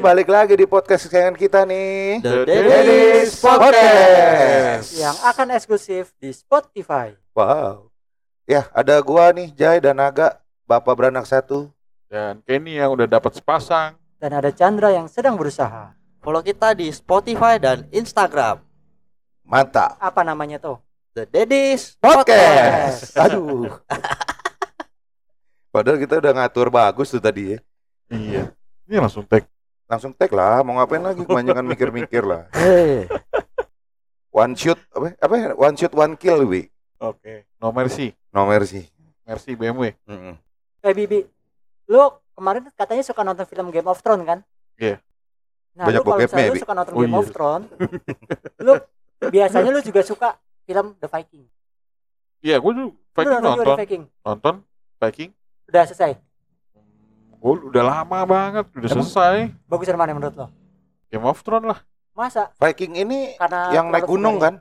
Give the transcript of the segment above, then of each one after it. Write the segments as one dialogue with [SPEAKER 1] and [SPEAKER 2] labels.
[SPEAKER 1] balik lagi di podcast kesayangan kita nih.
[SPEAKER 2] The
[SPEAKER 1] Dedis Podcast.
[SPEAKER 3] yang akan eksklusif di Spotify.
[SPEAKER 1] Wow. Ya, ada gua nih, Jai dan Naga, Bapak beranak satu.
[SPEAKER 4] Dan Kenny yang udah dapat sepasang.
[SPEAKER 3] Dan ada Chandra yang sedang berusaha.
[SPEAKER 2] Follow kita di Spotify dan Instagram.
[SPEAKER 1] Mantap.
[SPEAKER 3] Apa namanya tuh?
[SPEAKER 2] The Dedis
[SPEAKER 1] Podcast. Aduh. Padahal kita udah ngatur bagus tuh tadi ya.
[SPEAKER 4] Iya. Ini langsung tag.
[SPEAKER 1] Langsung tag lah, mau ngapain lagi? Kebanyakan mikir-mikir lah.
[SPEAKER 2] Eh,
[SPEAKER 1] One shoot, apa? Apa? ya? One shoot, one kill, Wi.
[SPEAKER 4] Oke. No mercy.
[SPEAKER 1] Nomor sih.
[SPEAKER 4] Mercy BMW.
[SPEAKER 1] Mm-mm.
[SPEAKER 3] Eh Bibi, lu kemarin katanya suka nonton film Game of Thrones kan?
[SPEAKER 4] Iya.
[SPEAKER 3] Nah,
[SPEAKER 1] Banyak
[SPEAKER 3] lu kalau misalnya
[SPEAKER 1] Bi.
[SPEAKER 3] lu suka nonton
[SPEAKER 4] Oh,
[SPEAKER 3] Game
[SPEAKER 4] iya.
[SPEAKER 3] of Thrones, lu biasanya lu juga suka film The Viking.
[SPEAKER 4] Iya, gue tuh
[SPEAKER 3] Lu
[SPEAKER 4] Viking
[SPEAKER 3] nonton juga
[SPEAKER 4] nonton.
[SPEAKER 3] The Viking.
[SPEAKER 4] Nonton Viking.
[SPEAKER 3] Udah selesai.
[SPEAKER 4] Gue udah lama banget, udah
[SPEAKER 1] Emang?
[SPEAKER 4] selesai.
[SPEAKER 3] Bagus yang mana menurut lo?
[SPEAKER 4] Game of Thrones lah.
[SPEAKER 3] Masa?
[SPEAKER 1] Viking ini
[SPEAKER 3] Karena
[SPEAKER 1] yang naik gunung kan?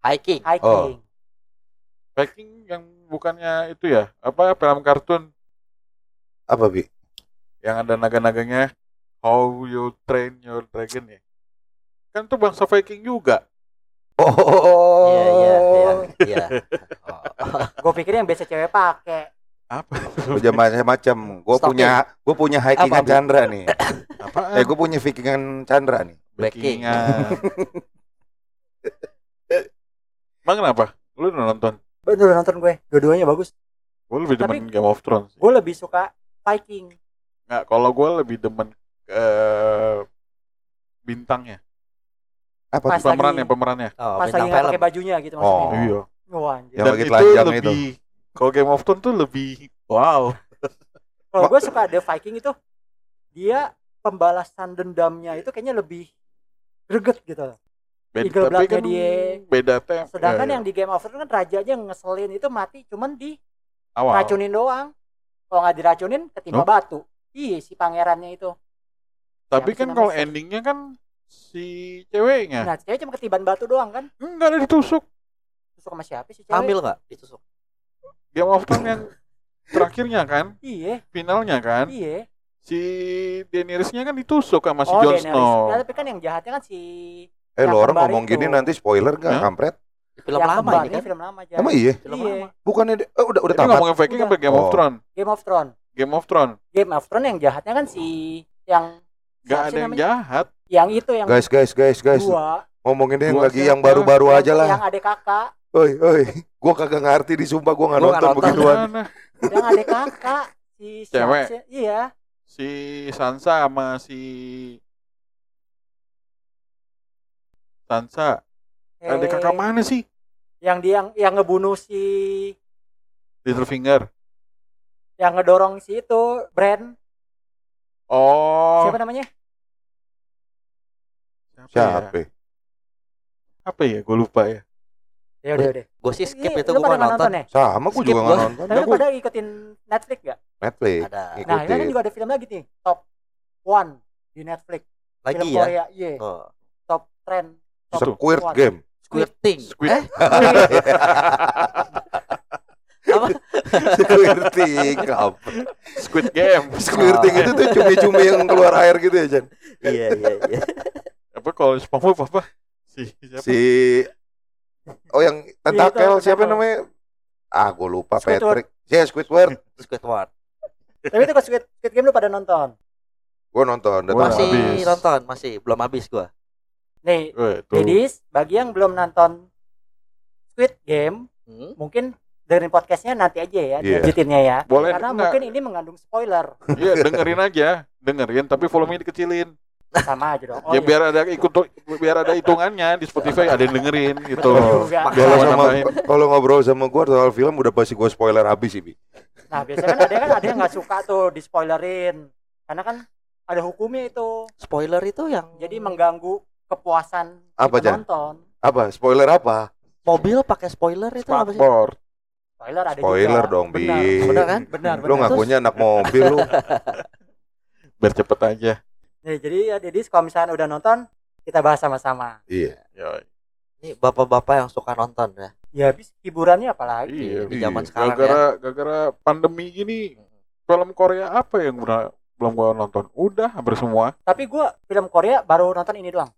[SPEAKER 2] hiking.
[SPEAKER 3] Hiking.
[SPEAKER 4] Viking yang bukannya itu ya, apa film kartun
[SPEAKER 1] Apa, Bi?
[SPEAKER 4] yang ada naga-naganya How You Train Your Dragon ya. Kan tuh bangsa Viking juga.
[SPEAKER 1] Oh.
[SPEAKER 2] Iya, iya, iya, iya. Oh.
[SPEAKER 3] Gue pikir yang biasa cewek pakai.
[SPEAKER 4] Apa?
[SPEAKER 1] Udah macam-macam. Gue punya gue punya hikingan
[SPEAKER 2] Apa?
[SPEAKER 1] Chandra nih.
[SPEAKER 4] Apaan?
[SPEAKER 1] Eh, gue punya vikingan Chandra nih.
[SPEAKER 2] Backing.
[SPEAKER 4] Backingan. Emang kenapa? Lu udah nonton?
[SPEAKER 3] Bener nonton gue. Dua-duanya bagus.
[SPEAKER 4] Gue lebih
[SPEAKER 3] Tapi-
[SPEAKER 4] demen Game of Thrones. sih.
[SPEAKER 3] Gue lebih suka Viking.
[SPEAKER 4] Nggak, kalau gue lebih demen eh bintangnya,
[SPEAKER 1] Apa
[SPEAKER 3] Pas
[SPEAKER 1] tuh?
[SPEAKER 4] pemerannya, pemerannya.
[SPEAKER 2] Oh,
[SPEAKER 3] Pas lagi pakai bajunya gitu
[SPEAKER 1] Oh.
[SPEAKER 3] maksudnya.
[SPEAKER 4] Iya.
[SPEAKER 3] Wah, anjir.
[SPEAKER 1] Yang
[SPEAKER 4] Dan
[SPEAKER 1] lagi
[SPEAKER 4] itu
[SPEAKER 1] telanjang itu.
[SPEAKER 4] Kalau Game of Thrones tuh lebih wow.
[SPEAKER 3] Kalau gue suka The Viking itu dia pembalasan dendamnya itu kayaknya lebih greget gitu.
[SPEAKER 4] Beda,
[SPEAKER 3] Eagle
[SPEAKER 4] tapi kan
[SPEAKER 3] dia.
[SPEAKER 4] beda tem.
[SPEAKER 3] Sedangkan
[SPEAKER 4] eh,
[SPEAKER 3] yang di Game of Thrones kan rajanya yang ngeselin itu mati cuman di
[SPEAKER 4] awal.
[SPEAKER 3] racunin doang. Kalau nggak diracunin ketimpa
[SPEAKER 4] Oh.
[SPEAKER 3] batu. Iya si pangerannya itu.
[SPEAKER 4] Tapi
[SPEAKER 3] yang
[SPEAKER 4] kan kalau endingnya kan si ceweknya
[SPEAKER 3] Nah, cewek cuma ketiban batu doang kan.
[SPEAKER 4] enggak ada ditusuk.
[SPEAKER 3] Terus sama siapa sih cewek?
[SPEAKER 2] Ambil nggak ditusuk?
[SPEAKER 4] Game of Thrones yang terakhirnya kan,
[SPEAKER 3] Iya,
[SPEAKER 4] finalnya kan,
[SPEAKER 3] iya.
[SPEAKER 4] si Daenerysnya kan ditusuk sama si
[SPEAKER 3] oh,
[SPEAKER 4] Jon. Snow.
[SPEAKER 3] Ya, tapi kan yang jahatnya kan si
[SPEAKER 1] Eh, lo orang ngomong
[SPEAKER 3] itu.
[SPEAKER 1] gini nanti spoiler
[SPEAKER 4] Hah?
[SPEAKER 1] kampret?
[SPEAKER 2] Film
[SPEAKER 3] yang
[SPEAKER 2] lama ini kan?
[SPEAKER 3] film lama aja.
[SPEAKER 1] Emang iya?
[SPEAKER 2] Film
[SPEAKER 3] Iya.
[SPEAKER 2] lama.
[SPEAKER 1] Bukannya eh, udah udah
[SPEAKER 4] Ini
[SPEAKER 1] tamat.
[SPEAKER 4] ngomongin Viking apa Game of
[SPEAKER 1] Oh.
[SPEAKER 4] Thrones?
[SPEAKER 3] Game of Thrones.
[SPEAKER 4] Game of Thrones.
[SPEAKER 3] Game of Thrones yang jahatnya kan si yang
[SPEAKER 4] Gak ada yang
[SPEAKER 3] namanya?
[SPEAKER 4] jahat.
[SPEAKER 3] yang itu yang
[SPEAKER 1] Guys, guys, guys, guys.
[SPEAKER 3] dua
[SPEAKER 1] Ngomongin yang lagi yang baru-baru aja lah.
[SPEAKER 3] yang adek kakak
[SPEAKER 1] Oi, oi. Gua kagak ngerti di sumpah gua nggak nonton
[SPEAKER 2] nonton.
[SPEAKER 1] begituan.
[SPEAKER 3] Yang adek kakak si
[SPEAKER 4] Cewek.
[SPEAKER 3] sih? iya
[SPEAKER 4] Si Sansa sama si Sansa. Ada
[SPEAKER 3] Eh,
[SPEAKER 4] kakak mana sih?
[SPEAKER 3] yang dia yang, yang ngebunuh si
[SPEAKER 4] Littlefinger.
[SPEAKER 3] yang ngedorong si itu Brand
[SPEAKER 4] Oh.
[SPEAKER 3] siapa namanya
[SPEAKER 4] Siapa? ya?
[SPEAKER 1] Siapa?
[SPEAKER 4] Apa ya? Gue lupa ya.
[SPEAKER 3] Ya udah udah
[SPEAKER 2] Gue sih skip itu gue nggak nonton.
[SPEAKER 3] ya
[SPEAKER 1] Sama gua
[SPEAKER 2] Skip
[SPEAKER 1] juga nggak nonton.
[SPEAKER 3] tapi lu pada ngikutin Netflix gak
[SPEAKER 1] Netflix.
[SPEAKER 2] Ada.
[SPEAKER 3] nah ini kan
[SPEAKER 1] Ikutin.
[SPEAKER 3] juga ada film lagi nih top one di Netflix
[SPEAKER 2] Lagi
[SPEAKER 3] film
[SPEAKER 2] ya.
[SPEAKER 3] Korea iya
[SPEAKER 2] Oh.
[SPEAKER 3] top trend top
[SPEAKER 4] Itu.
[SPEAKER 1] Squid
[SPEAKER 3] one.
[SPEAKER 1] Game.
[SPEAKER 2] Squirting.
[SPEAKER 4] Squid.
[SPEAKER 2] Eh? Apa?
[SPEAKER 1] Squirting. apa?
[SPEAKER 4] Squid Game.
[SPEAKER 1] Squirting itu tuh cumi-cumi yang keluar air gitu ya, Jan.
[SPEAKER 2] iya iya iya.
[SPEAKER 4] apa kalau SpongeBob apa? Si siapa?
[SPEAKER 1] Si Oh yang tentakel
[SPEAKER 3] itu,
[SPEAKER 1] siapa namanya? Ah, gua lupa
[SPEAKER 3] Squidward.
[SPEAKER 1] Patrick. Ya, Squidward.
[SPEAKER 2] Squidward.
[SPEAKER 3] tapi itu kalau Squid, Squid Game lu pada nonton
[SPEAKER 1] Gua nonton,
[SPEAKER 4] Gua.
[SPEAKER 2] Masih
[SPEAKER 4] habis.
[SPEAKER 2] nonton, masih belum habis gue.
[SPEAKER 3] nih
[SPEAKER 4] Eh,
[SPEAKER 3] ladies bagi yang belum nonton Squid Game
[SPEAKER 2] Hmm?
[SPEAKER 3] mungkin dengerin podcastnya nanti aja ya
[SPEAKER 1] Iya.
[SPEAKER 3] dilanjutinnya ya
[SPEAKER 4] Boleh
[SPEAKER 3] karena
[SPEAKER 4] enggak?
[SPEAKER 3] mungkin ini mengandung spoiler
[SPEAKER 4] Iya, dengerin aja. Dengerin tapi volumenya dikecilin.
[SPEAKER 3] Sama aja dong oh,
[SPEAKER 4] ya
[SPEAKER 3] iya.
[SPEAKER 4] biar ada ikut biar ada hitungannya di Spotify ada yang dengerin gitu.
[SPEAKER 1] Kalau
[SPEAKER 4] Sama
[SPEAKER 1] kalau ngobrol sama gua soal film udah pasti gua spoiler habis sih, Bi.
[SPEAKER 3] nah biasanya kan ada kan ada yang nggak suka tuh di spoilerin karena kan ada hukumnya itu
[SPEAKER 2] Spoiler itu yang
[SPEAKER 3] jadi mengganggu kepuasan si
[SPEAKER 1] Apa, Jan?
[SPEAKER 3] penonton
[SPEAKER 1] Apa? Spoiler apa?
[SPEAKER 2] mobil pakai spoiler itu apa sih?
[SPEAKER 3] Spoiler ada
[SPEAKER 1] Spoiler
[SPEAKER 3] juga
[SPEAKER 1] dong, Bi.
[SPEAKER 3] benar
[SPEAKER 2] Benar kan?
[SPEAKER 3] benar
[SPEAKER 1] Lu
[SPEAKER 3] benar
[SPEAKER 1] ngakunya anak mobil lu.
[SPEAKER 4] Biar cepet aja.
[SPEAKER 3] Nih, jadi ya jadi kalau misalnya udah nonton kita bahas sama-sama
[SPEAKER 1] Iya.
[SPEAKER 4] Ya,
[SPEAKER 2] Ini bapak-bapak yang suka nonton ya.
[SPEAKER 3] ya habis hiburannya apalagi
[SPEAKER 4] iya.
[SPEAKER 2] Di zaman
[SPEAKER 1] Iya.
[SPEAKER 2] sekarang ya.
[SPEAKER 4] Gara-gara gara-gara pandemi gini film Korea apa yang udah belum gua nonton. Udah hampir semua.
[SPEAKER 3] Tapi gue film Korea baru nonton ini doang.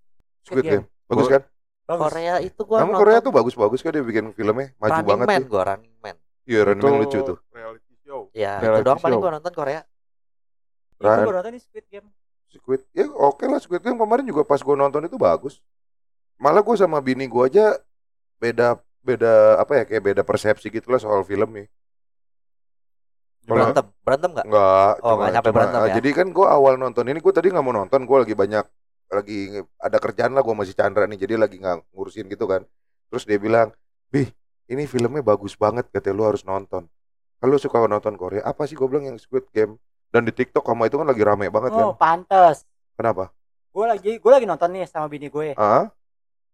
[SPEAKER 1] Squid Game. Bagus kan?
[SPEAKER 3] Bagus.
[SPEAKER 2] Korea itu gua
[SPEAKER 1] Emang
[SPEAKER 2] nonton
[SPEAKER 1] Korea tuh bagus-bagus kan dia bikin filmnya maju
[SPEAKER 2] Running
[SPEAKER 1] banget
[SPEAKER 2] Man
[SPEAKER 1] tuh.
[SPEAKER 2] gua Running Man.
[SPEAKER 1] Iya, Running Man
[SPEAKER 4] Itu
[SPEAKER 1] lucu tuh.
[SPEAKER 4] Reality show.
[SPEAKER 2] Ya, itu doang paling gua nonton Korea.
[SPEAKER 3] Gue
[SPEAKER 1] Run.
[SPEAKER 3] baru nonton ini Squid Game.
[SPEAKER 1] Squid ya oke lah Squid Game kemarin juga pas gue nonton itu bagus malah gue sama bini gue aja beda beda apa ya kayak beda persepsi gitu lah soal film nih Kalau-
[SPEAKER 2] Berantem, berantem nggak?
[SPEAKER 1] Enggak,
[SPEAKER 2] Oh, nggak nyampe berantem ya?
[SPEAKER 1] Jadi kan gue awal nonton ini, gue tadi nggak mau nonton, gue lagi banyak, lagi ada kerjaan lah, gue masih Chandra nih, jadi lagi nggak ngurusin gitu kan. Terus dia bilang, bih, ini filmnya bagus banget, katanya lu harus nonton. Kalau suka nonton Korea, apa sih gue bilang yang Squid Game? Dan di TikTok sama itu kan lagi rame banget
[SPEAKER 3] Oh,
[SPEAKER 1] kan?
[SPEAKER 3] pantes.
[SPEAKER 1] Kenapa?
[SPEAKER 3] Gue lagi gue lagi nonton nih sama bini gue.
[SPEAKER 1] Ah,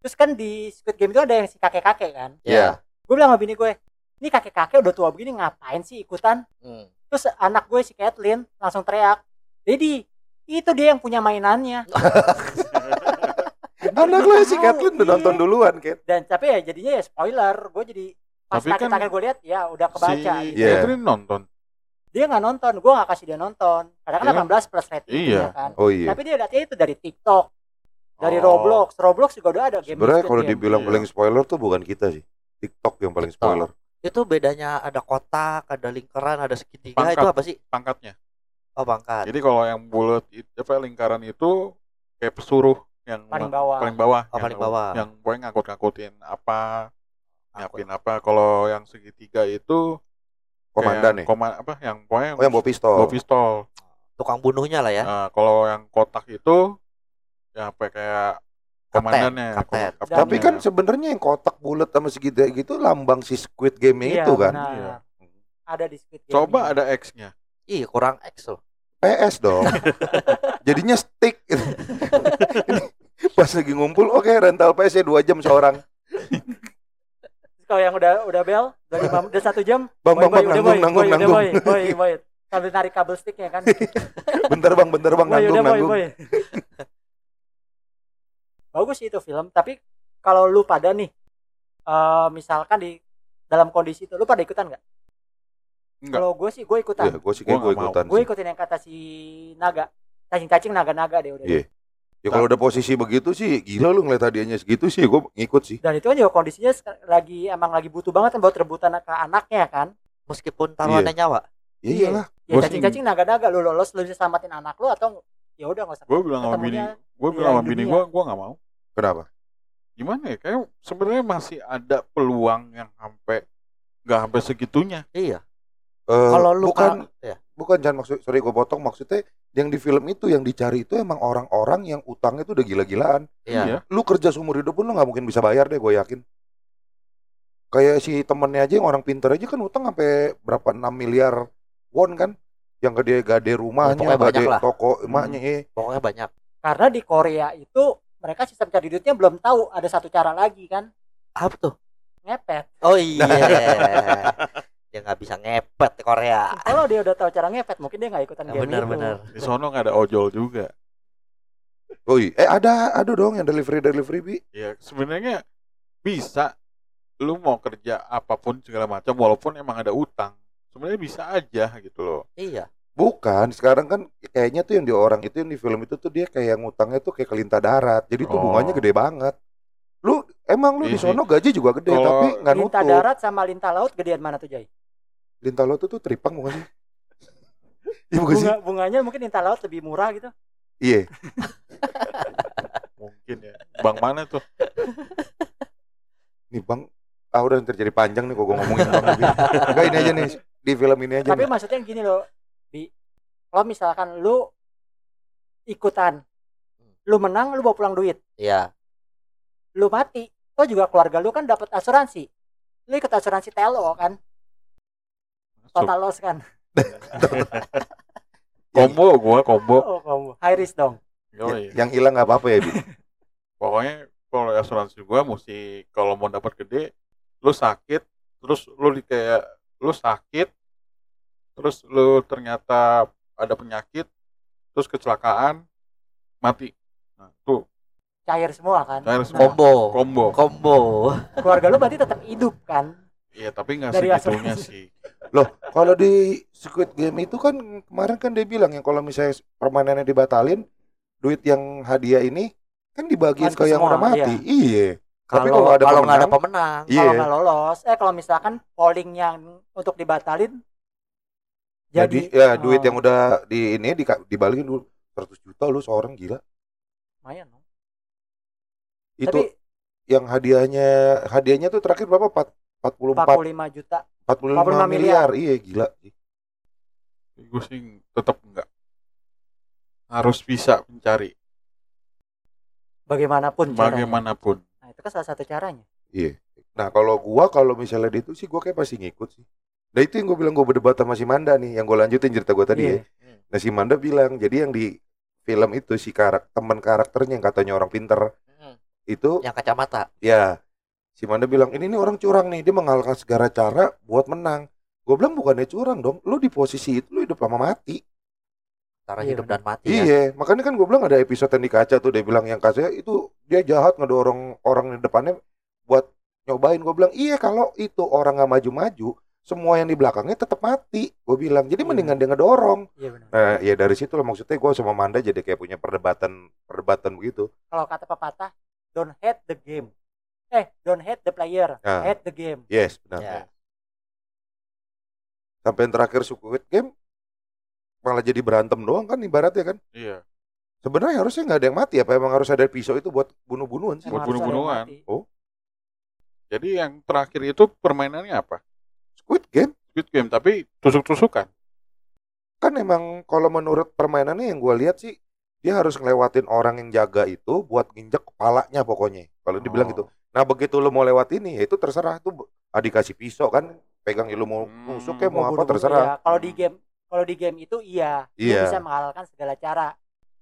[SPEAKER 3] Terus kan di Squid Game itu ada yang si kakek-kakek kan.
[SPEAKER 1] Iya.
[SPEAKER 3] Gue bilang sama bini gue, ini kakek-kakek udah tua begini ngapain sih ikutan?
[SPEAKER 2] Hmm.
[SPEAKER 3] Terus anak gue si Kathleen langsung teriak, Dedi, itu dia yang punya mainannya.
[SPEAKER 1] anak lu si Kathleen udah
[SPEAKER 3] iya.
[SPEAKER 1] nonton duluan, Kat.
[SPEAKER 3] Dan tapi ya jadinya ya spoiler. Gue jadi pas
[SPEAKER 4] Tapi kan
[SPEAKER 3] kakek-kakek gue lihat ya udah kebaca.
[SPEAKER 4] Si
[SPEAKER 3] gitu.
[SPEAKER 1] Iya.
[SPEAKER 4] Catherine nonton.
[SPEAKER 3] Dia nggak nonton, gue nggak kasih dia nonton. Karena kan
[SPEAKER 4] Iya.
[SPEAKER 3] 18 plus rating
[SPEAKER 4] Iya.
[SPEAKER 3] kan.
[SPEAKER 1] Oh iya.
[SPEAKER 3] Tapi dia lihatnya itu dari TikTok, dari
[SPEAKER 4] Oh.
[SPEAKER 3] Roblox. Roblox juga udah ada game.
[SPEAKER 1] Sebenarnya kalau dibilang
[SPEAKER 4] Iya.
[SPEAKER 1] paling spoiler tuh bukan kita sih. TikTok yang paling
[SPEAKER 2] TikTok.
[SPEAKER 1] spoiler.
[SPEAKER 2] Itu bedanya ada kotak, ada lingkaran, ada segitiga
[SPEAKER 4] Pangkat.
[SPEAKER 2] itu apa sih?
[SPEAKER 4] Pangkatnya.
[SPEAKER 2] Oh, pangkat.
[SPEAKER 4] Jadi kalau yang bulat apa lingkaran itu kayak pesuruh yang
[SPEAKER 3] Paling bawah.
[SPEAKER 4] Paling bawah.
[SPEAKER 2] Oh,
[SPEAKER 4] yang,
[SPEAKER 2] paling bawah.
[SPEAKER 4] Yang pokoknya ngangkut-ngangkutin apa,
[SPEAKER 2] Ngangkut.
[SPEAKER 4] nyiapin apa. Kalau yang segitiga itu
[SPEAKER 1] Komandan nih.
[SPEAKER 4] Koma, apa yang pokoknya
[SPEAKER 1] Oh yang bawa pistol.
[SPEAKER 4] bawa pistol.
[SPEAKER 2] Tukang bunuhnya lah ya.
[SPEAKER 4] Nah, kalau yang kotak itu ya apa kayak komandannya.
[SPEAKER 2] kapten.
[SPEAKER 4] koma-
[SPEAKER 1] Tapi kan sebenarnya yang kotak bulat sama segitiga gitu lambang si Squid Game
[SPEAKER 3] Iya,
[SPEAKER 1] itu kan.
[SPEAKER 3] benar.
[SPEAKER 4] Iya.
[SPEAKER 3] Ada di Squid Game.
[SPEAKER 4] coba ada X-nya.
[SPEAKER 2] Ih, kurang X loh.
[SPEAKER 1] PS dong. Jadinya stick. Ini Pas lagi ngumpul, oke rental PS ya dua jam seorang.
[SPEAKER 3] Kalau yang udah udah bel, udah lima, udah satu jam.
[SPEAKER 1] Bang,
[SPEAKER 3] boy,
[SPEAKER 1] bang,
[SPEAKER 3] boy,
[SPEAKER 1] bang, nanggung,
[SPEAKER 3] boy,
[SPEAKER 1] nanggung,
[SPEAKER 3] boy,
[SPEAKER 1] nanggung.
[SPEAKER 3] boy, boy, boy. Sambil narik kabel sticknya kan.
[SPEAKER 1] Bentar bang, bentar bang,
[SPEAKER 3] Boy,
[SPEAKER 1] nanggung,
[SPEAKER 3] udah
[SPEAKER 1] nanggung.
[SPEAKER 3] boy. Bagus sih itu film, tapi kalau lu pada nih, eh misalkan di dalam kondisi itu, lu pada ikutan nggak?
[SPEAKER 4] Enggak.
[SPEAKER 3] Kalau gue sih, gue ikutan.
[SPEAKER 1] Iya, gue sih gue ikutan.
[SPEAKER 3] gue ikutin yang kata si naga, cacing-cacing naga-naga deh udah.
[SPEAKER 1] Iya. Ya kalau udah posisi begitu sih, gila lu ngeliat hadiahnya segitu sih, gue ngikut sih.
[SPEAKER 3] Dan itu kan juga kondisinya lagi emang lagi butuh banget kan buat rebutan ke anaknya kan.
[SPEAKER 2] Meskipun taruhannya nyawa.
[SPEAKER 1] Ya iyalah.
[SPEAKER 3] Ya cacing-cacing naga-naga lu lolos lu bisa selamatin anak lu atau ya udah nggak usah.
[SPEAKER 4] Gue bilang sama bini, gue bilang sama bini gue, gue nggak mau.
[SPEAKER 1] Kenapa?
[SPEAKER 4] Gimana ya? Kayak sebenarnya masih ada peluang yang sampai nggak sampai segitunya.
[SPEAKER 2] Iya.
[SPEAKER 1] Eh,
[SPEAKER 2] Kalau lu
[SPEAKER 1] bukan
[SPEAKER 2] ka- ya.
[SPEAKER 1] bukan jangan maksud sorry gue potong maksudnya yang di film itu yang dicari itu emang orang-orang yang utangnya itu udah gila-gilaan.
[SPEAKER 2] Iya.
[SPEAKER 1] Lu kerja seumur hidup pun lu nggak mungkin bisa bayar deh, gue yakin. Kayak si temennya aja yang orang pinter aja kan utang sampai berapa 6 miliar won kan? Yang gede gade rumahnya, gade
[SPEAKER 2] lah.
[SPEAKER 1] toko emaknya eh.
[SPEAKER 2] Pokoknya banyak.
[SPEAKER 3] Karena di Korea itu mereka sistem cari duitnya belum tahu ada satu cara lagi kan
[SPEAKER 2] Apa tuh?
[SPEAKER 3] ngepet.
[SPEAKER 2] Oh iya. dia nggak bisa ngepet di Korea.
[SPEAKER 3] Kalau dia udah tahu cara ngepet mungkin dia nggak ikutan
[SPEAKER 2] Ya,
[SPEAKER 3] game
[SPEAKER 2] benar,
[SPEAKER 3] itu.
[SPEAKER 2] benar.
[SPEAKER 4] Di sono nggak ada ojol juga.
[SPEAKER 1] Oh iya, eh ada ada dong yang delivery delivery bi.
[SPEAKER 4] Ya sebenarnya bisa. Lu mau kerja apa pun segala macam, walaupun emang ada utang, sebenarnya bisa aja gitu loh.
[SPEAKER 2] Iya.
[SPEAKER 1] Bukan, sekarang kan kayaknya tuh yang di orang itu yang di film itu tuh dia kayak ngutangnya tuh kayak kelintah darat. Jadi tuh
[SPEAKER 4] Oh.
[SPEAKER 1] bunganya gede banget. Lu emang lu di sono gaji juga gede
[SPEAKER 4] Kalau
[SPEAKER 1] tapi nggak
[SPEAKER 3] Lintah
[SPEAKER 1] nutup.
[SPEAKER 3] darat sama lintah laut gedean mana tuh Jay?
[SPEAKER 1] Lintah lo tuh tuh tripang bukan sih? Iya bukan sih?
[SPEAKER 3] Bunga, bunganya mungkin lintah laut lebih murah gitu.
[SPEAKER 1] Iya.
[SPEAKER 4] Mungkin ya. Bang mana tuh?
[SPEAKER 1] Nih bang, ah udah terjadi panjang nih kok gue ngomongin bang. Enggak ini aja nih di film ini aja.
[SPEAKER 3] Tapi
[SPEAKER 1] nih.
[SPEAKER 3] maksudnya gini loh, Bi. Kalau misalkan lu ikutan, lu menang, lu bawa pulang duit.
[SPEAKER 2] Iya.
[SPEAKER 3] Lu mati, lo juga keluarga lu kan dapat asuransi. Lu ikut asuransi TLO kan, total loss kan.
[SPEAKER 4] Combo gua combo.
[SPEAKER 3] Oh, kamu high risk dong.
[SPEAKER 4] Yoi.
[SPEAKER 1] Yang hilang nggak apa-apa ya bi.
[SPEAKER 4] Pokoknya kalau asuransi gua mesti kalau mau dapat gede, lu sakit, terus lu di kayak lu sakit, terus lu ternyata ada penyakit, terus kecelakaan, mati. Nah, tuh
[SPEAKER 3] Cair semua kan.
[SPEAKER 4] Cair semua.
[SPEAKER 2] Combo.
[SPEAKER 4] combo.
[SPEAKER 2] Combo.
[SPEAKER 3] keluarga lu berarti tetap hidup kan.
[SPEAKER 4] Iya, tapi nggak segitunya sih.
[SPEAKER 1] Loh, kalau di Squid Game itu kan kemarin kan dia bilang yang kalau misalnya permainannya dibatalin, duit yang hadiah ini kan dibagiin ke yang udah mati. Iya. Tapi kalau
[SPEAKER 2] Kalau
[SPEAKER 1] ada
[SPEAKER 2] kalau nggak ada
[SPEAKER 1] pemenang,
[SPEAKER 2] pemenang,
[SPEAKER 1] Iya.
[SPEAKER 3] Kalau nggak lolos, eh kalau misalkan polling yang untuk dibatalin
[SPEAKER 1] jadi,
[SPEAKER 3] jadi
[SPEAKER 1] ya duit
[SPEAKER 3] oh,
[SPEAKER 1] yang udah di ini di, dibalikin dulu 100 juta lu seorang gila.
[SPEAKER 3] lumayan dong.
[SPEAKER 1] Itu
[SPEAKER 3] Tapi
[SPEAKER 1] yang hadiahnya hadiahnya tuh terakhir berapa? Empat- 44
[SPEAKER 3] 45 juta
[SPEAKER 1] 45,
[SPEAKER 3] 45
[SPEAKER 1] miliar. Iya, gila.
[SPEAKER 4] Gue sih tetap enggak. Harus bisa mencari
[SPEAKER 3] bagaimanapun caranya.
[SPEAKER 4] bagaimanapun.
[SPEAKER 3] Nah, itu kan salah satu caranya.
[SPEAKER 1] Iya. Nah, kalau gua kalau misalnya di itu sih gua kayak pasti ngikut sih. Nah, itu yang gua bilang gua berdebat sama si Manda nih, yang gua lanjutin cerita gua tadi
[SPEAKER 3] Iya.
[SPEAKER 1] ya. Nah, si Manda bilang, jadi yang di film itu si karak teman karakternya yang katanya orang pinter
[SPEAKER 2] Hmm,
[SPEAKER 1] itu
[SPEAKER 2] yang kacamata.
[SPEAKER 1] ya si Manda bilang ini nih orang curang nih, dia mengalahkan segala cara buat menang. Gua bilang bukannya curang dong, lu di posisi itu lu hidup lama mati.
[SPEAKER 2] Antara
[SPEAKER 3] Iya,
[SPEAKER 2] hidup dan mati ya.
[SPEAKER 1] Iya, makanya kan gue bilang ada episode yang di kaca tuh dia bilang yang kaca itu dia jahat ngedorong orang di depannya buat nyobain. Gue bilang iya kalau itu orang nggak maju-maju, semua yang di belakangnya tetap mati. Gue bilang jadi
[SPEAKER 3] Iya.
[SPEAKER 1] mendingan dia ngedorong.
[SPEAKER 3] Iya benar.
[SPEAKER 1] Nah, ya dari situ lah maksudnya gue sama Manda jadi kayak punya perdebatan perdebatan begitu.
[SPEAKER 3] Kalau kata pepatah, don't hate the game. Eh, don't hate the player,
[SPEAKER 1] Nah.
[SPEAKER 3] hate the game.
[SPEAKER 1] Yes, benar.
[SPEAKER 2] Ya.
[SPEAKER 1] Sampai yang terakhir Squid Game malah jadi berantem doang kan ibaratnya kan.
[SPEAKER 4] Iya.
[SPEAKER 1] Sebenarnya harusnya nggak ada yang mati apa emang harus ada pisau itu buat bunuh-bunuhan sih?
[SPEAKER 4] Buat bunuh-bunuhan.
[SPEAKER 1] Oh,
[SPEAKER 4] Jadi yang terakhir itu permainannya apa?
[SPEAKER 1] Squid Game
[SPEAKER 4] Squid Game, tapi tusuk-tusukan.
[SPEAKER 1] kan emang kalau menurut permainannya yang gue lihat sih dia harus ngelewatin orang yang jaga itu buat nginjek kepalanya pokoknya kalau dibilang
[SPEAKER 4] Oh.
[SPEAKER 1] gitu nah begitu lo mau lewat ini ya itu terserah tuh ah dikasih pisau kan pegang ya lo mau
[SPEAKER 4] Hmm.
[SPEAKER 1] nusuk ya mau apa
[SPEAKER 3] bunuh-bunuh,
[SPEAKER 1] terserah
[SPEAKER 3] iya. Kalau di game kalau di game itu iya, lu
[SPEAKER 1] Iya.
[SPEAKER 3] bisa menghalalkan segala cara.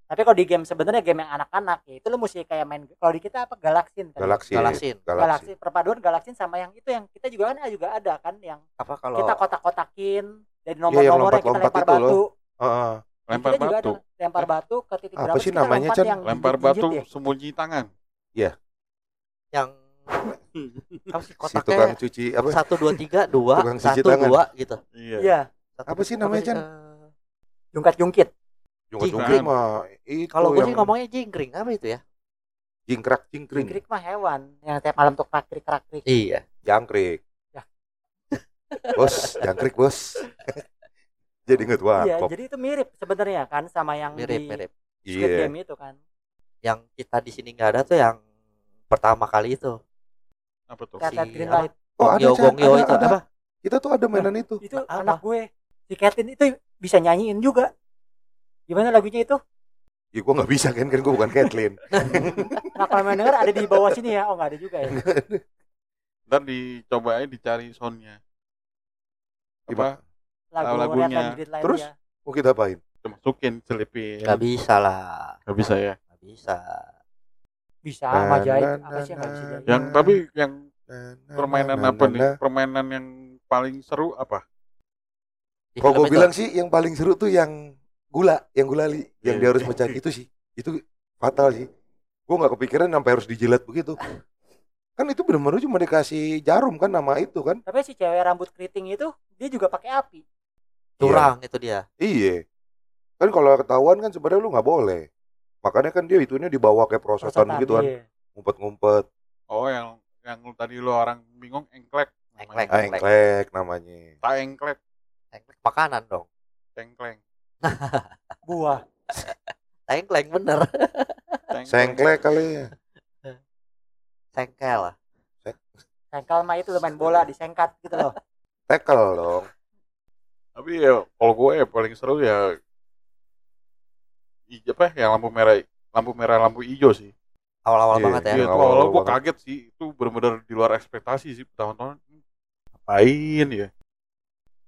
[SPEAKER 3] Tapi kalau di game sebenarnya game yang anak-anak ya itu lu mesti kayak main kalau di kita apa galaksin tadi.
[SPEAKER 1] galaksin
[SPEAKER 2] Galaksin.
[SPEAKER 3] Galaksin perpaduan galaksin sama yang itu yang kita juga kan juga ada kan yang
[SPEAKER 2] Apa kalau
[SPEAKER 3] kita kotak-kotakin dari
[SPEAKER 1] Iya, yang
[SPEAKER 3] nomor-nomor yang kita
[SPEAKER 1] lompat-lompat
[SPEAKER 3] lempar
[SPEAKER 1] itu loh.
[SPEAKER 3] batu.
[SPEAKER 1] Heeh.
[SPEAKER 4] Lempar
[SPEAKER 3] kita juga
[SPEAKER 4] batu.
[SPEAKER 3] lempar batu ke titik
[SPEAKER 1] Apa
[SPEAKER 3] berapa
[SPEAKER 1] sih
[SPEAKER 3] kita
[SPEAKER 1] namanya, Chan?
[SPEAKER 3] yang
[SPEAKER 4] Lempar batu
[SPEAKER 3] ya.
[SPEAKER 4] sembunyi tangan.
[SPEAKER 2] Yang apa sih
[SPEAKER 1] si
[SPEAKER 2] kotaknya
[SPEAKER 1] tukang cuci apa
[SPEAKER 2] satu dua tiga dua
[SPEAKER 1] Tukang cuci
[SPEAKER 2] satu
[SPEAKER 1] tangan.
[SPEAKER 2] dua gitu.
[SPEAKER 4] Iya.
[SPEAKER 3] Iya,
[SPEAKER 2] Satu,
[SPEAKER 1] Apa sih namanya, Chan?
[SPEAKER 2] eh,
[SPEAKER 3] jungkat-jungkit.
[SPEAKER 1] jungkit-jungkit
[SPEAKER 4] Jingkring.
[SPEAKER 1] mah itu
[SPEAKER 2] kalau gue sih ngomongnya jingkring apa itu ya?
[SPEAKER 1] jingkrak jingkring
[SPEAKER 3] Jingkrik mah hewan yang tiap malam tuh krakrik-krakrik.
[SPEAKER 2] Iya.
[SPEAKER 1] jangkrik
[SPEAKER 3] Ya.
[SPEAKER 1] bos jangkrik bos jadi inget
[SPEAKER 3] Iya,
[SPEAKER 1] warkop
[SPEAKER 3] jadi itu mirip sebenarnya kan sama yang
[SPEAKER 2] Mirip
[SPEAKER 3] di
[SPEAKER 2] mirip.
[SPEAKER 3] Squid
[SPEAKER 1] iya
[SPEAKER 3] Game itu kan.
[SPEAKER 2] Yang kita di sini nggak ada tuh yang pertama kali itu.
[SPEAKER 4] Apa tuh?
[SPEAKER 2] Si
[SPEAKER 3] Green
[SPEAKER 2] apa?
[SPEAKER 3] Light.
[SPEAKER 1] oh ada
[SPEAKER 2] Gongyo Gongyo
[SPEAKER 1] ada,
[SPEAKER 2] itu
[SPEAKER 1] ada.
[SPEAKER 2] apa?
[SPEAKER 1] kita tuh ada mainan itu
[SPEAKER 3] Itu
[SPEAKER 2] Apa?
[SPEAKER 3] anak gue. Si Katin itu bisa nyanyiin juga. Gimana lagunya itu?
[SPEAKER 1] ya gue nggak bisa kan kan gue bukan Kathleen
[SPEAKER 3] Nah kalau main denger ada di bawah sini ya. Oh nggak ada juga ya.
[SPEAKER 4] Ntar dicoba aja dicari soundnya. Apa?
[SPEAKER 3] Lagu
[SPEAKER 4] lagunya.
[SPEAKER 1] Terus?
[SPEAKER 3] ya.
[SPEAKER 1] mau kita apain
[SPEAKER 4] masukin, selipin.
[SPEAKER 2] Gak bisa lah.
[SPEAKER 4] Nggak bisa ya.
[SPEAKER 2] Gak bisa.
[SPEAKER 3] Bisa
[SPEAKER 1] na,
[SPEAKER 3] Apa sih yang nggak bisa jahit?
[SPEAKER 4] Yang
[SPEAKER 1] Nah.
[SPEAKER 4] tapi yang
[SPEAKER 1] Nah, nah,
[SPEAKER 4] permainan
[SPEAKER 1] nah,
[SPEAKER 4] apa
[SPEAKER 1] nah,
[SPEAKER 4] nih?
[SPEAKER 1] nah.
[SPEAKER 4] Permainan yang paling seru apa?
[SPEAKER 1] Kalau gue bilang sih yang paling seru tuh yang gula, yang gulali, yang
[SPEAKER 4] Iya.
[SPEAKER 1] dia harus mencari itu sih, itu fatal sih. Gue nggak kepikiran sampai harus dijilat begitu. Kan itu benar-benar cuma dikasih jarum kan nama itu kan?
[SPEAKER 3] Tapi si cewek rambut keriting itu dia juga pakai api.
[SPEAKER 2] curang itu dia.
[SPEAKER 1] Iya. Kan kalau ketahuan kan sebenarnya lu nggak boleh. Makanya kan dia itunya dibawa kayak prosotan
[SPEAKER 3] Prosotan,
[SPEAKER 1] gitu kan,
[SPEAKER 3] iya.
[SPEAKER 1] ngumpet-ngumpet,
[SPEAKER 4] Oh yang yang tadi lu orang bingung engklek.
[SPEAKER 2] Engklek.
[SPEAKER 1] ah, engklek namanya.
[SPEAKER 4] Tak engklek,
[SPEAKER 2] Engklek makanan dong.
[SPEAKER 4] tengkleng.
[SPEAKER 3] Buah.
[SPEAKER 2] Engklek bener.
[SPEAKER 1] Sengklek kali ya.
[SPEAKER 2] Sengkel lah.
[SPEAKER 3] Sengkel mah itu lo main bola disengkat gitu loh.
[SPEAKER 1] Tekel dong.
[SPEAKER 4] Tapi ya kalau gue ya paling seru ya apa yang lampu merah lampu merah lampu hijau sih.
[SPEAKER 2] Awal-awal
[SPEAKER 1] Iya,
[SPEAKER 2] banget ya.
[SPEAKER 4] Iya itu
[SPEAKER 1] awal-awal
[SPEAKER 4] awal gue kaget sih itu benar-benar di luar ekspektasi sih pertama-tama. Ngapain ya?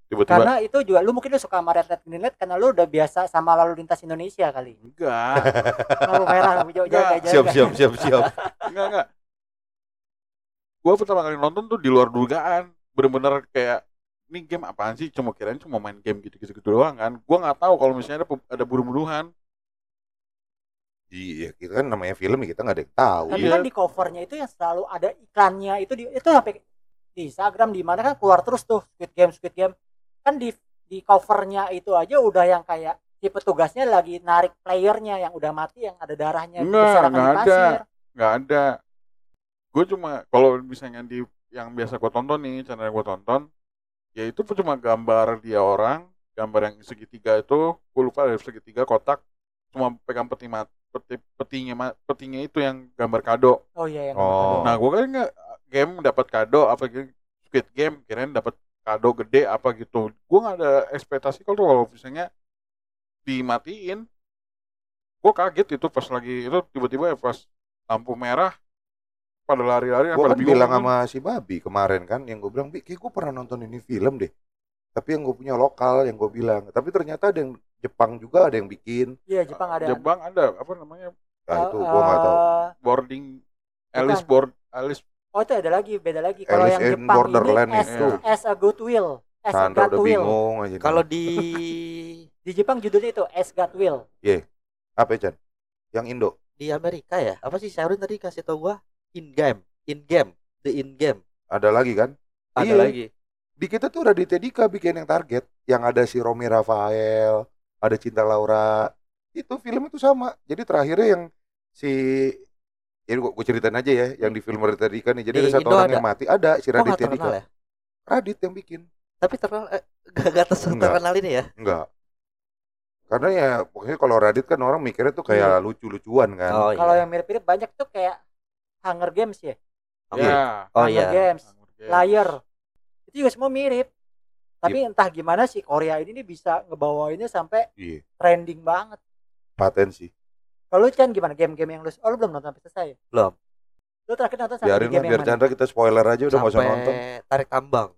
[SPEAKER 4] Tiba-tiba
[SPEAKER 3] Karena itu juga lu mungkin lu suka sama Red Light Green Light karena lu udah biasa sama lalu lintas Indonesia kali.
[SPEAKER 4] enggak,
[SPEAKER 3] Lampu merah, lampu hijau,
[SPEAKER 4] Enggak.
[SPEAKER 3] jaga,
[SPEAKER 1] Siap,
[SPEAKER 3] jaga.
[SPEAKER 1] siap, siap, siap.
[SPEAKER 4] enggak, enggak. Gue pertama kali nonton tuh di luar dugaan. Bener-bener kayak ini game apaan sih? Cuma kirain cuma main game gitu-gitu doang kan. Gue nggak tahu kalau misalnya ada, ada bunuh-bunuhan.
[SPEAKER 1] Iya, kita kan namanya film ya kita nggak ada yang tahu.
[SPEAKER 3] Tapi
[SPEAKER 4] Iya.
[SPEAKER 3] kan di covernya itu yang selalu ada iklannya itu di, itu sampai di Instagram di mana kan keluar terus tuh Squid Game Squid Game kan di di covernya itu aja udah yang kayak si petugasnya lagi narik playernya yang udah mati yang ada darahnya
[SPEAKER 4] enggak
[SPEAKER 3] di
[SPEAKER 4] ada. nggak ada gue cuma kalau misalnya di yang biasa gue tonton nih channel gue tonton ya itu cuma gambar dia orang gambar yang segitiga itu gue lupa ada segitiga kotak cuma pegang peti mat peti petinya petinya itu yang gambar kado
[SPEAKER 3] Oh iya yang
[SPEAKER 1] Oh.
[SPEAKER 4] nah gue kan nggak game dapat kado apa gitu Squid Game kirain dapat kado gede apa gitu gue nggak ada ekspektasi kalau kalau misalnya dimatiin gue kaget itu pas lagi itu tiba-tiba ya pas lampu merah pada lari-lari
[SPEAKER 1] Gue
[SPEAKER 4] pada
[SPEAKER 1] kan bilang
[SPEAKER 4] kan.
[SPEAKER 1] sama si Babi kemarin kan, yang gue bilang, Bi, kayak gue pernah nonton ini film deh. Tapi yang gue punya lokal, yang gue bilang. Tapi ternyata ada yang Jepang juga ada yang bikin.
[SPEAKER 3] Iya Jepang ada.
[SPEAKER 4] Jepang ada apa namanya
[SPEAKER 1] Nah itu
[SPEAKER 3] Eh,
[SPEAKER 1] gue nggak tahu.
[SPEAKER 3] eh,
[SPEAKER 4] boarding Alice board Alice
[SPEAKER 3] Oh itu ada lagi, beda lagi. Kalau
[SPEAKER 1] Alice
[SPEAKER 3] yang Jepang
[SPEAKER 1] Borderland
[SPEAKER 3] ini as,
[SPEAKER 4] itu.
[SPEAKER 3] as a good will, as a
[SPEAKER 1] Sandra
[SPEAKER 3] God
[SPEAKER 1] udah
[SPEAKER 3] will.
[SPEAKER 1] bingung aja.
[SPEAKER 2] Kalau di
[SPEAKER 3] Di Jepang judulnya itu as God will.
[SPEAKER 1] apa Chan? Yang Indo.
[SPEAKER 2] di Amerika ya, apa sih Sharon tadi kasih tau gua? In game, in game, the in game.
[SPEAKER 1] Ada lagi kan?
[SPEAKER 2] Ada
[SPEAKER 1] Iya.
[SPEAKER 2] lagi.
[SPEAKER 1] Di kita tuh Raditya Dika bikin yang target. Yang ada si Romi Rafael, ada Cinta Laura. Itu film itu sama. Jadi terakhirnya yang si ini gue, ceritain aja ya, yang di film Raditya Dika nih. Jadi
[SPEAKER 2] Di
[SPEAKER 1] ada satu
[SPEAKER 2] Indo
[SPEAKER 1] orang
[SPEAKER 2] ada.
[SPEAKER 1] yang mati, ada si Raditya Dika.
[SPEAKER 2] terkenal ya?
[SPEAKER 1] Radit yang bikin.
[SPEAKER 2] Tapi terkenal, eh, gak, gak terkenal ini ya?
[SPEAKER 1] Enggak. Karena ya pokoknya kalau Radit kan orang mikirnya tuh kayak lucu-lucuan kan.
[SPEAKER 2] Oh
[SPEAKER 3] Kalau
[SPEAKER 2] iya.
[SPEAKER 3] yang mirip-mirip banyak tuh kayak Hunger Games ya.
[SPEAKER 4] ya
[SPEAKER 2] Oh
[SPEAKER 3] Hunger
[SPEAKER 2] iya.
[SPEAKER 3] Games,
[SPEAKER 4] Hunger Games.
[SPEAKER 3] Liar. Itu juga semua mirip. Tapi
[SPEAKER 1] Iya.
[SPEAKER 3] entah gimana sih Korea ini nih bisa ngebawainnya sampai
[SPEAKER 1] Iya,
[SPEAKER 3] trending banget.
[SPEAKER 1] paten sih.
[SPEAKER 3] Kalau lu Chan gimana game-game yang lu Oh lu belum nonton sampai selesai ya?
[SPEAKER 2] Belum.
[SPEAKER 3] Lu terakhir nonton sampai
[SPEAKER 1] Biarin
[SPEAKER 3] di
[SPEAKER 1] lah
[SPEAKER 3] game
[SPEAKER 1] biar
[SPEAKER 3] yang mana?
[SPEAKER 1] Chandra kita spoiler aja udah nggak usah nonton.
[SPEAKER 2] Sampai tarik tambang.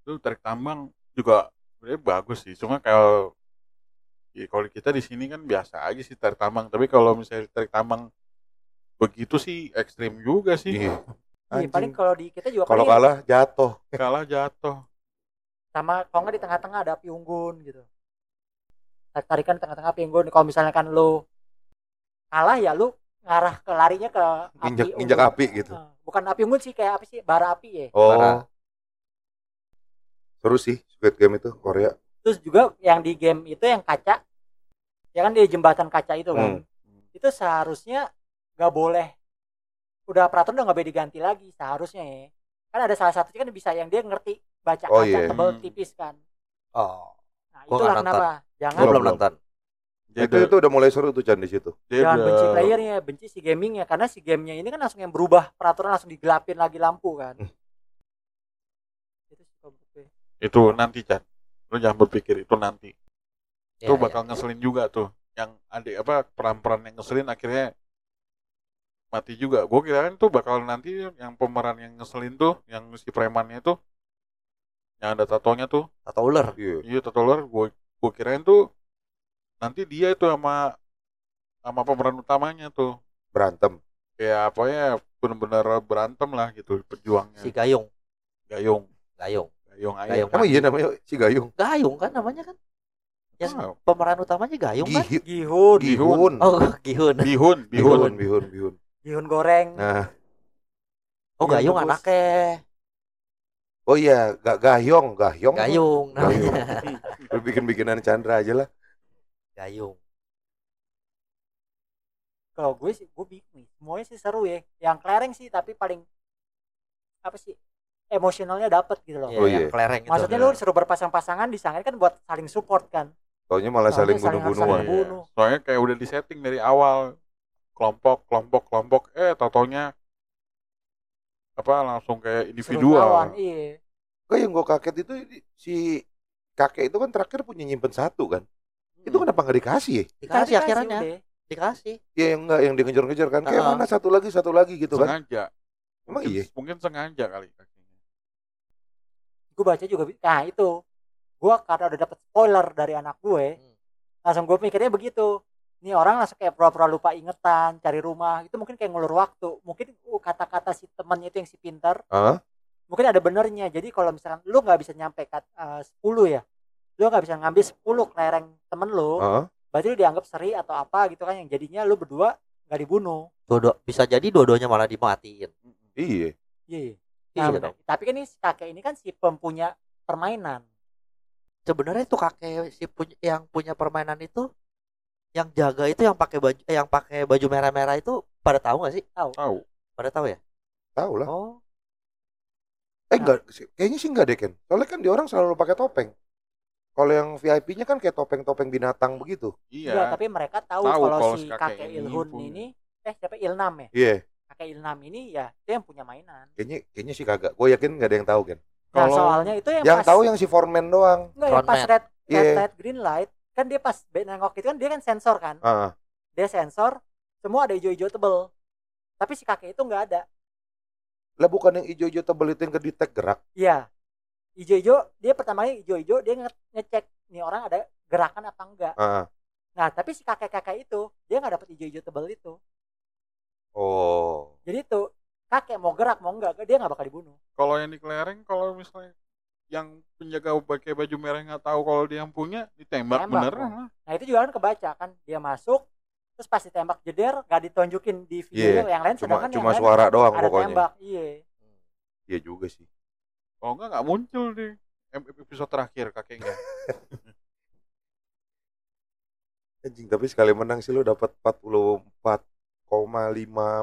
[SPEAKER 4] itu tarik tambang juga sebenarnya bagus sih cuma kalau ya kalau kita di sini kan biasa aja sih tarik tambang tapi kalau misalnya tarik tambang begitu sih ekstrim juga sih
[SPEAKER 1] Iya.
[SPEAKER 3] Iya, paling kalau di kita juga
[SPEAKER 1] Kalau kalah jatuh.
[SPEAKER 4] kalah jatuh
[SPEAKER 3] sama kalau nggak di tengah-tengah ada api unggun gitu. Tarik tarikan di tengah-tengah api unggun. Kalau misalnya kan lu kalah ya lu ngarah ke larinya ke api
[SPEAKER 1] Injak
[SPEAKER 3] unggun.
[SPEAKER 1] injak api gitu.
[SPEAKER 3] Bukan api unggun sih kayak apa sih bara api ya.
[SPEAKER 1] Oh.
[SPEAKER 2] Parah.
[SPEAKER 1] Seru sih Squid Game itu Korea.
[SPEAKER 3] Terus juga yang di game itu yang kaca, ya kan di jembatan kaca itu kan,
[SPEAKER 1] Hmm.
[SPEAKER 3] itu seharusnya nggak boleh, udah peraturan udah nggak boleh diganti lagi seharusnya ya. Kan ada salah satunya kan bisa yang dia ngerti baca
[SPEAKER 1] Oh,
[SPEAKER 3] kaca
[SPEAKER 1] iya.
[SPEAKER 3] tebal
[SPEAKER 4] Hmm.
[SPEAKER 3] tipis kan.
[SPEAKER 2] Oh.
[SPEAKER 3] Nah
[SPEAKER 2] Gua
[SPEAKER 3] itulah kenapa jangan
[SPEAKER 2] Gua belum
[SPEAKER 1] belum.
[SPEAKER 2] nonton.
[SPEAKER 4] dia
[SPEAKER 1] itu itu udah mulai seru tuh Chan di situ.
[SPEAKER 4] dia
[SPEAKER 3] jangan benci playernya, benci si gamingnya karena si gamenya ini kan langsung yang berubah peraturan langsung digelapin lagi lampu kan.
[SPEAKER 1] Hmm.
[SPEAKER 3] Itu
[SPEAKER 4] itu nanti Chan lu jangan berpikir itu nanti
[SPEAKER 2] Ya,
[SPEAKER 4] itu
[SPEAKER 2] ya.
[SPEAKER 4] bakal ngeselin juga tuh yang adik apa peran-peran yang ngeselin akhirnya mati juga gue kirain tuh bakal nanti yang pemeran yang ngeselin tuh yang si premannya tuh yang ada tatonya tuh
[SPEAKER 2] Atau ular.
[SPEAKER 1] Iya.
[SPEAKER 4] iya tato ular gue gue kirain tuh nanti dia itu sama sama pemeran utamanya tuh
[SPEAKER 1] Berantem.
[SPEAKER 4] kayak apa ya bener-bener berantem lah gitu perjuangnya
[SPEAKER 2] Si Gayung.
[SPEAKER 4] gayung
[SPEAKER 2] Gayung.
[SPEAKER 4] gayung ayam
[SPEAKER 2] Gayung.
[SPEAKER 1] Emang iya namanya si Gayung.
[SPEAKER 2] Gayung kan namanya kan? Yang
[SPEAKER 4] Tahu.
[SPEAKER 2] pemeran utamanya Gayung kan?
[SPEAKER 1] Gihi-
[SPEAKER 3] Gihun,
[SPEAKER 1] Gihun.
[SPEAKER 2] Oh, Gihun.
[SPEAKER 4] bihun bihun
[SPEAKER 1] Bihun, bihun, bihun.
[SPEAKER 3] Gihun goreng.
[SPEAKER 1] Nah,
[SPEAKER 2] Oh,
[SPEAKER 3] Iya,
[SPEAKER 2] Gayung anaknya.
[SPEAKER 1] Oh iya, gak Gayong, Gayong.
[SPEAKER 2] Gayung
[SPEAKER 1] Gayung. Lu bikin-bikinan Chandra aja lah.
[SPEAKER 2] Gayung.
[SPEAKER 3] kalau gue sih gue bingung semuanya sih seru ya yang kelereng sih tapi paling apa sih emosionalnya dapet gitu loh
[SPEAKER 2] Iya,
[SPEAKER 1] Oh,
[SPEAKER 2] yang
[SPEAKER 1] iya.
[SPEAKER 2] kelereng itu.
[SPEAKER 3] maksudnya lu suruh berpasang-pasangan disangka kan buat saling support kan
[SPEAKER 1] Taunya malah
[SPEAKER 3] Taunya
[SPEAKER 1] saling bunuh-bunuhan.
[SPEAKER 3] saling bunuh.
[SPEAKER 4] Iya. Soalnya kayak udah disetting dari awal kelompok kelompok kelompok eh totonya apa langsung kayak individual.
[SPEAKER 3] iya
[SPEAKER 1] yang gue kaget itu si kakek itu kan terakhir punya nyimpen satu kan. Itu
[SPEAKER 3] Hmm.
[SPEAKER 1] kenapa nggak dikasih ya?
[SPEAKER 2] Dikasih
[SPEAKER 3] Kan
[SPEAKER 2] akhirnya.
[SPEAKER 3] udah.
[SPEAKER 2] Dikasih.
[SPEAKER 1] Ya yang enggak yang dikejar-kejar kan. Kayak mana satu lagi satu lagi gitu kan.
[SPEAKER 4] sengaja.
[SPEAKER 1] Emang
[SPEAKER 4] Mungkin,
[SPEAKER 1] iya?
[SPEAKER 4] mungkin sengaja kali kakinya.
[SPEAKER 3] gue baca juga nah itu gue karena udah dapet spoiler dari anak gue
[SPEAKER 2] Hmm.
[SPEAKER 3] langsung gue mikirnya begitu ini orang langsung kayak pura-pura lupa ingetan cari rumah itu mungkin kayak ngulur waktu mungkin uh, kata-kata si temennya itu yang si pintar
[SPEAKER 1] Hah?
[SPEAKER 3] mungkin ada benernya jadi kalau misalkan lu nggak bisa nyampe kat, eh, 10 ya lu nggak bisa ngambil 10 kelereng temen lu
[SPEAKER 1] Hah?
[SPEAKER 3] berarti lu dianggap seri atau apa gitu kan yang jadinya lu berdua nggak dibunuh
[SPEAKER 2] Dua bisa jadi dua-duanya malah dimatiin.
[SPEAKER 1] Iya.
[SPEAKER 3] iya
[SPEAKER 2] Iya
[SPEAKER 3] Nah,
[SPEAKER 2] dong.
[SPEAKER 3] tapi kan ini si kakek ini kan si pempunya permainan
[SPEAKER 2] Sebenarnya itu kakek si punya yang punya permainan itu yang jaga itu yang pakai baju eh, yang pakai baju merah-merah itu pada tahu nggak sih?
[SPEAKER 3] tahu
[SPEAKER 4] Tahu.
[SPEAKER 2] Pada tahu ya?
[SPEAKER 1] Tahu lah.
[SPEAKER 2] Oh,
[SPEAKER 1] Eh enggak, sih. kayaknya sih enggak deh Ken. Soalnya kan di orang selalu pakai topeng. Kalau yang VIP-nya kan kayak topeng-topeng binatang begitu.
[SPEAKER 3] Enggak,
[SPEAKER 4] Iya.
[SPEAKER 3] tapi mereka tahu,
[SPEAKER 4] Tahu
[SPEAKER 3] kalau
[SPEAKER 4] kalau
[SPEAKER 3] si
[SPEAKER 4] kakek
[SPEAKER 3] kakek
[SPEAKER 4] ini
[SPEAKER 3] Ilhun
[SPEAKER 4] punya.
[SPEAKER 3] ini eh siapa Ilnam ya
[SPEAKER 1] Iya,
[SPEAKER 3] kakek Ilnam ini ya dia yang punya mainan
[SPEAKER 1] kayaknya kayaknya sih kagak. Gue yakin enggak ada yang tahu Ken.
[SPEAKER 3] nah
[SPEAKER 4] Kalau-
[SPEAKER 3] soalnya itu yang,
[SPEAKER 1] Yang
[SPEAKER 3] pas
[SPEAKER 1] tahu yang si foreman doang.
[SPEAKER 3] enggak yang pas red red
[SPEAKER 1] Iya.
[SPEAKER 3] light green light kan dia pas nengok itu kan dia kan sensor kan?
[SPEAKER 1] Ah,
[SPEAKER 3] dia sensor semua ada hijau-hijau tebel. Tapi si kakek itu nggak ada.
[SPEAKER 1] Lah bukan yang ijo-ijo tebel itu yang kedetek gerak.
[SPEAKER 3] iya. Hijau-hijau dia pertama kali hijau-hijau dia nge- ngecek nih orang ada gerakan apa enggak
[SPEAKER 1] Ah.
[SPEAKER 3] nah tapi si kakek-kakek itu dia nggak dapet hijau-hijau tebel itu.
[SPEAKER 1] Oh.
[SPEAKER 3] jadi itu kakek mau gerak mau enggak dia nggak bakal dibunuh.
[SPEAKER 4] Kalau yang di kelereng, kalau misalnya yang penjaga pakai baju merah nggak tahu kalau dia yang punya ditembak
[SPEAKER 3] Tembak,
[SPEAKER 4] beneran lah.
[SPEAKER 3] Nah itu juga kan kebaca kan dia masuk terus pas ditembak jeder gak ditunjukin di video
[SPEAKER 1] Iya,
[SPEAKER 3] yang lain
[SPEAKER 1] Cuma
[SPEAKER 3] sedangkan
[SPEAKER 1] cuma
[SPEAKER 3] yang lain
[SPEAKER 1] suara doang
[SPEAKER 3] ada
[SPEAKER 1] pokoknya.
[SPEAKER 3] tembak iya
[SPEAKER 1] Iya juga sih.
[SPEAKER 4] Kalau nggak nggak muncul di episode terakhir kakeknya.
[SPEAKER 1] Anjing, tapi sekali menang sih lu dapat 44,5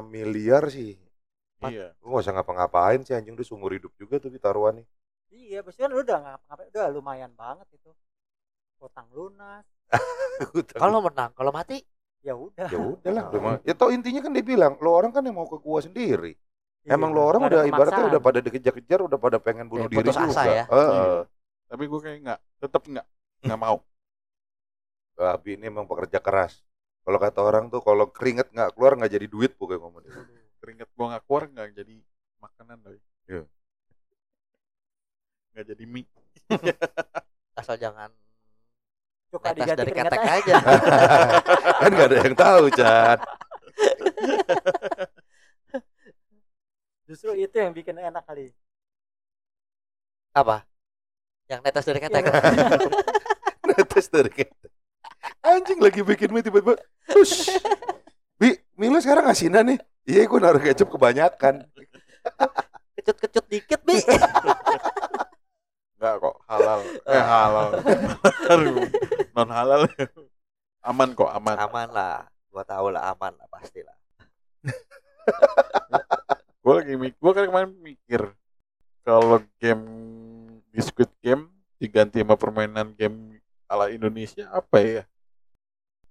[SPEAKER 1] miliar sih.
[SPEAKER 4] iya.
[SPEAKER 1] Lu gak usah ngapa-ngapain sih anjing udah seumur hidup juga tuh taruhan nih.
[SPEAKER 3] Iya pasti kan lu udah ngapa-ngapain udah lumayan banget itu utang lunas
[SPEAKER 2] kalau menang, kalau mati
[SPEAKER 3] ya udah
[SPEAKER 1] ya udahlah. Ya tau intinya kan dia bilang, lo orang kan yang mau ke gua sendiri.
[SPEAKER 3] Iya,
[SPEAKER 1] Emang lo orang udah ibaratnya udah pada dikejar-kejar, udah pada pengen bunuh
[SPEAKER 2] Kayak
[SPEAKER 1] diri
[SPEAKER 2] putus
[SPEAKER 1] juga.
[SPEAKER 2] asa ya.
[SPEAKER 1] Heeh.
[SPEAKER 4] Iya. Tapi gue kayak nggak, tetap nggak, nggak mau.
[SPEAKER 1] Abi ini emang pekerja keras. Kalau kata orang tuh kalau keringet nggak keluar nggak jadi duit pokoknya ngomong.
[SPEAKER 4] Keringet gue nggak keluar nggak jadi makanan loh.
[SPEAKER 1] Iya.
[SPEAKER 4] Nggak jadi mie.
[SPEAKER 2] asal jangan
[SPEAKER 3] suka
[SPEAKER 2] netes
[SPEAKER 3] diganti
[SPEAKER 2] dari ketek
[SPEAKER 3] aja.
[SPEAKER 2] aja.
[SPEAKER 1] kan nggak ada yang tahu, Chan.
[SPEAKER 3] justru itu yang bikin enak kali
[SPEAKER 2] Apa? Yang netes dari ketek.
[SPEAKER 1] Netes dari ketek. Anjing lagi bikin mie tiba-tiba. Hush. Bi, mie lu sekarang asinan nih. Iya, gue naruh kecap kebanyakan.
[SPEAKER 2] Kecut-kecut dikit, Bi.
[SPEAKER 4] Nggak kok halal. Eh halal. non halal. aman kok aman.
[SPEAKER 2] aman lah. Gua tahu lah aman lah pasti lah.
[SPEAKER 4] gue lagi mik gue kan kemarin mikir kalau game di Squid Game diganti sama permainan game ala Indonesia apa ya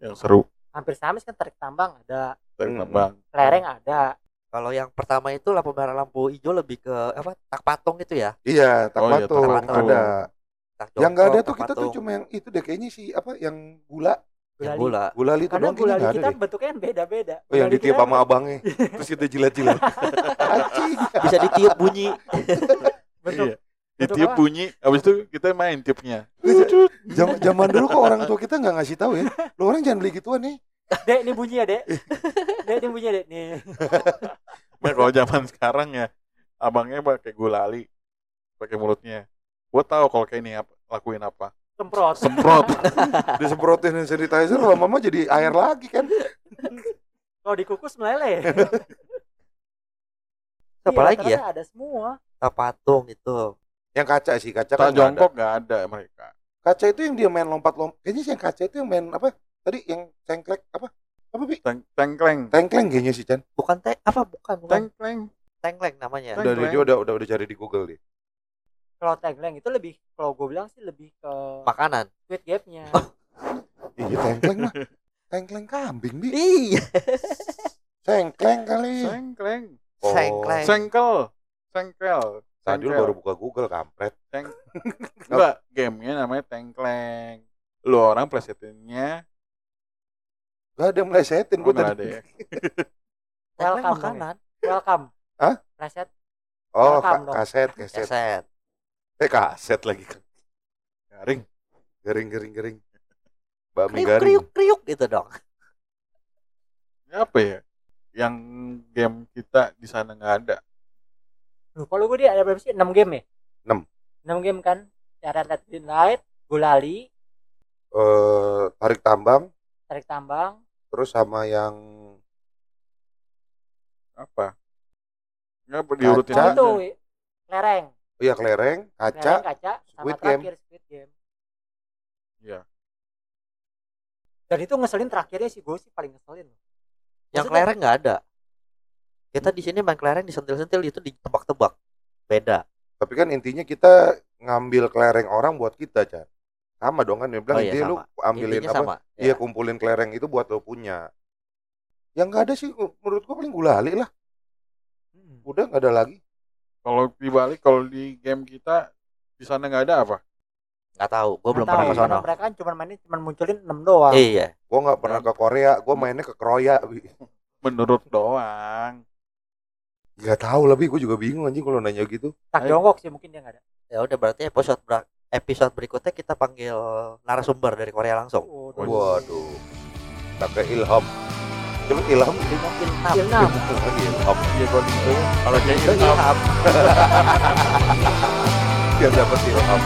[SPEAKER 4] yang seru
[SPEAKER 3] hampir sama sih kan tarik tambang ada
[SPEAKER 1] Hmm.
[SPEAKER 4] tambang
[SPEAKER 3] kelereng ada
[SPEAKER 2] Kalau yang pertama itu lampu merah lampu hijau lebih ke apa? Tak patung itu ya.
[SPEAKER 1] Iya, tak
[SPEAKER 4] Oh iya, tak
[SPEAKER 1] patung
[SPEAKER 2] patung.
[SPEAKER 1] ada.
[SPEAKER 2] Tak
[SPEAKER 1] Yang nggak ada
[SPEAKER 2] jongkok,
[SPEAKER 1] tuh kita tuh
[SPEAKER 2] patung.
[SPEAKER 1] cuma yang itu deh kayaknya sih apa yang gula
[SPEAKER 2] yang
[SPEAKER 3] gulali.
[SPEAKER 2] gula.
[SPEAKER 1] gulali itu
[SPEAKER 3] karena
[SPEAKER 1] doang
[SPEAKER 3] gulali kita
[SPEAKER 1] ada deh.
[SPEAKER 3] bentuknya kan beda-beda
[SPEAKER 1] Oh yang
[SPEAKER 3] Gulali
[SPEAKER 1] ditiup sama abangnya terus kita jilat-jilat.
[SPEAKER 2] Bisa ditiup bunyi.
[SPEAKER 3] bentuk
[SPEAKER 4] iya ditiup
[SPEAKER 3] apa?
[SPEAKER 4] bunyi habis itu kita main tiupnya
[SPEAKER 1] Zaman zaman dulu kok orang tua kita nggak ngasih tahu ya. Lo orang jangan beli gituan nih.
[SPEAKER 3] Dek ini bunyi ya dek dek ini bunyi ya dek nih
[SPEAKER 4] nah kalau zaman sekarang ya abangnya pakai gulali pakai mulutnya gue tahu kalau kayak ini apa, lakuin apa
[SPEAKER 3] semprot
[SPEAKER 4] semprot
[SPEAKER 1] Disemprotin hand sanitizer lama-lama jadi air lagi kan.
[SPEAKER 3] kalau dikukus meleleh
[SPEAKER 2] Apa
[SPEAKER 3] Iya,
[SPEAKER 2] lagi ya?
[SPEAKER 3] ada semua
[SPEAKER 2] Tak patung itu.
[SPEAKER 1] Yang kaca sih, kaca
[SPEAKER 4] tak
[SPEAKER 1] kan nggak ada.
[SPEAKER 4] jongkok nggak ada mereka
[SPEAKER 1] Kaca itu yang dia main lompat-lompat. Kayaknya sih yang kaca itu yang main apa? Tadi yang cengklek apa? Apa bi?
[SPEAKER 4] Teng tengkleng
[SPEAKER 1] Tengkleng kayaknya sih Chan.
[SPEAKER 2] Bukan teh apa bukan bukan.
[SPEAKER 4] tengkleng
[SPEAKER 2] Tengleng namanya.
[SPEAKER 4] Teng-
[SPEAKER 1] Udah,
[SPEAKER 4] Tengkleng.
[SPEAKER 1] dia udah udah udah cari di Google deh.
[SPEAKER 3] kalau tagline itu lebih kalau gue bilang sih lebih ke
[SPEAKER 2] Makanan.
[SPEAKER 3] sweet gap-nya
[SPEAKER 1] Iya tengkleng mah. Tengkleng kambing bi.
[SPEAKER 2] Iya.
[SPEAKER 1] Tengkleng kali.
[SPEAKER 4] tengkleng
[SPEAKER 1] Oh.
[SPEAKER 2] Sengkleng.
[SPEAKER 4] sengkel sengkel
[SPEAKER 1] Tadi lu baru buka Google kampret.
[SPEAKER 4] enggak gamenya namanya tengkleng lu orang plesetinnya
[SPEAKER 1] Gak ada yang melesetin
[SPEAKER 4] oh,
[SPEAKER 1] gue
[SPEAKER 4] nggak
[SPEAKER 1] tadi.
[SPEAKER 4] ada ya
[SPEAKER 3] Welcome
[SPEAKER 2] makanan.
[SPEAKER 3] welcome
[SPEAKER 1] Hah?
[SPEAKER 3] reset
[SPEAKER 1] Oh, ka- kaset, kaset.
[SPEAKER 2] Keset.
[SPEAKER 1] Eh kaset lagi.
[SPEAKER 4] garing
[SPEAKER 1] Garing, garing, garing. Bami
[SPEAKER 2] Kriuk
[SPEAKER 1] garing.
[SPEAKER 2] kriuk kriuk gitu dong.
[SPEAKER 4] Ya, apa ya yang game kita di sana nggak ada
[SPEAKER 3] Duh, kalau gue dia ada berapa sih 6 game ya
[SPEAKER 1] Enam.
[SPEAKER 3] 6 game kan cara red green light gulali
[SPEAKER 1] Eh, tarik tambang,
[SPEAKER 3] tarik tambang
[SPEAKER 1] terus sama yang
[SPEAKER 4] apa nggak apa diurutin
[SPEAKER 1] Kaca.
[SPEAKER 3] oh,
[SPEAKER 4] aja
[SPEAKER 3] itu Lereng,
[SPEAKER 1] Oh iya kelereng,
[SPEAKER 3] lereng
[SPEAKER 1] kaca,
[SPEAKER 3] kaca sama
[SPEAKER 1] Squid Game.
[SPEAKER 3] terakhir Squid Game.
[SPEAKER 4] Iya.
[SPEAKER 3] Dan itu ngeselin terakhirnya sih gue sih paling ngeselin.
[SPEAKER 2] Yang
[SPEAKER 3] Maksudnya-
[SPEAKER 2] kelereng nggak ada. Kita di sini main kelereng disentil-sentil itu ditebak-tebak. Beda.
[SPEAKER 1] Tapi kan intinya kita ngambil kelereng orang buat kita, Chan. Sama dong kan dia bilang
[SPEAKER 2] Oh iya,
[SPEAKER 1] intinya lu
[SPEAKER 2] sama.
[SPEAKER 1] ambilin
[SPEAKER 2] Intinya
[SPEAKER 1] apa?
[SPEAKER 2] sama.
[SPEAKER 1] Iya,
[SPEAKER 2] Ya.
[SPEAKER 1] kumpulin kelereng itu buat lo punya. Yang nggak ada sih menurut gua paling gulali lah.
[SPEAKER 3] Hmm.
[SPEAKER 1] Udah nggak ada lagi.
[SPEAKER 4] Kalau dibalik kalau di game kita di sana nggak ada apa?
[SPEAKER 2] Nggak tahu. Gue belum pernah ke
[SPEAKER 3] karena Mereka kan cuma mainnya cuma munculin 6 doang.
[SPEAKER 2] Iya.
[SPEAKER 1] Gua nggak pernah ke Korea, gua mainnya ke Kroya.
[SPEAKER 4] Menurut doang.
[SPEAKER 1] Nggak tahu lebih, gua juga bingung anjing kalau nanya gitu.
[SPEAKER 3] Tak jongkok sih mungkin dia nggak ada.
[SPEAKER 2] Ya udah berarti episode episode berikutnya kita panggil narasumber dari Korea langsung.
[SPEAKER 3] Waduh.
[SPEAKER 1] Waduh. Pakai Ilham. Coba Ilham
[SPEAKER 2] Ilham Ilham.
[SPEAKER 3] Ilham.
[SPEAKER 1] Ilham.
[SPEAKER 4] Iya kalau gitu.
[SPEAKER 2] Kalau dia Ilham.
[SPEAKER 1] Biar dapat Ilham.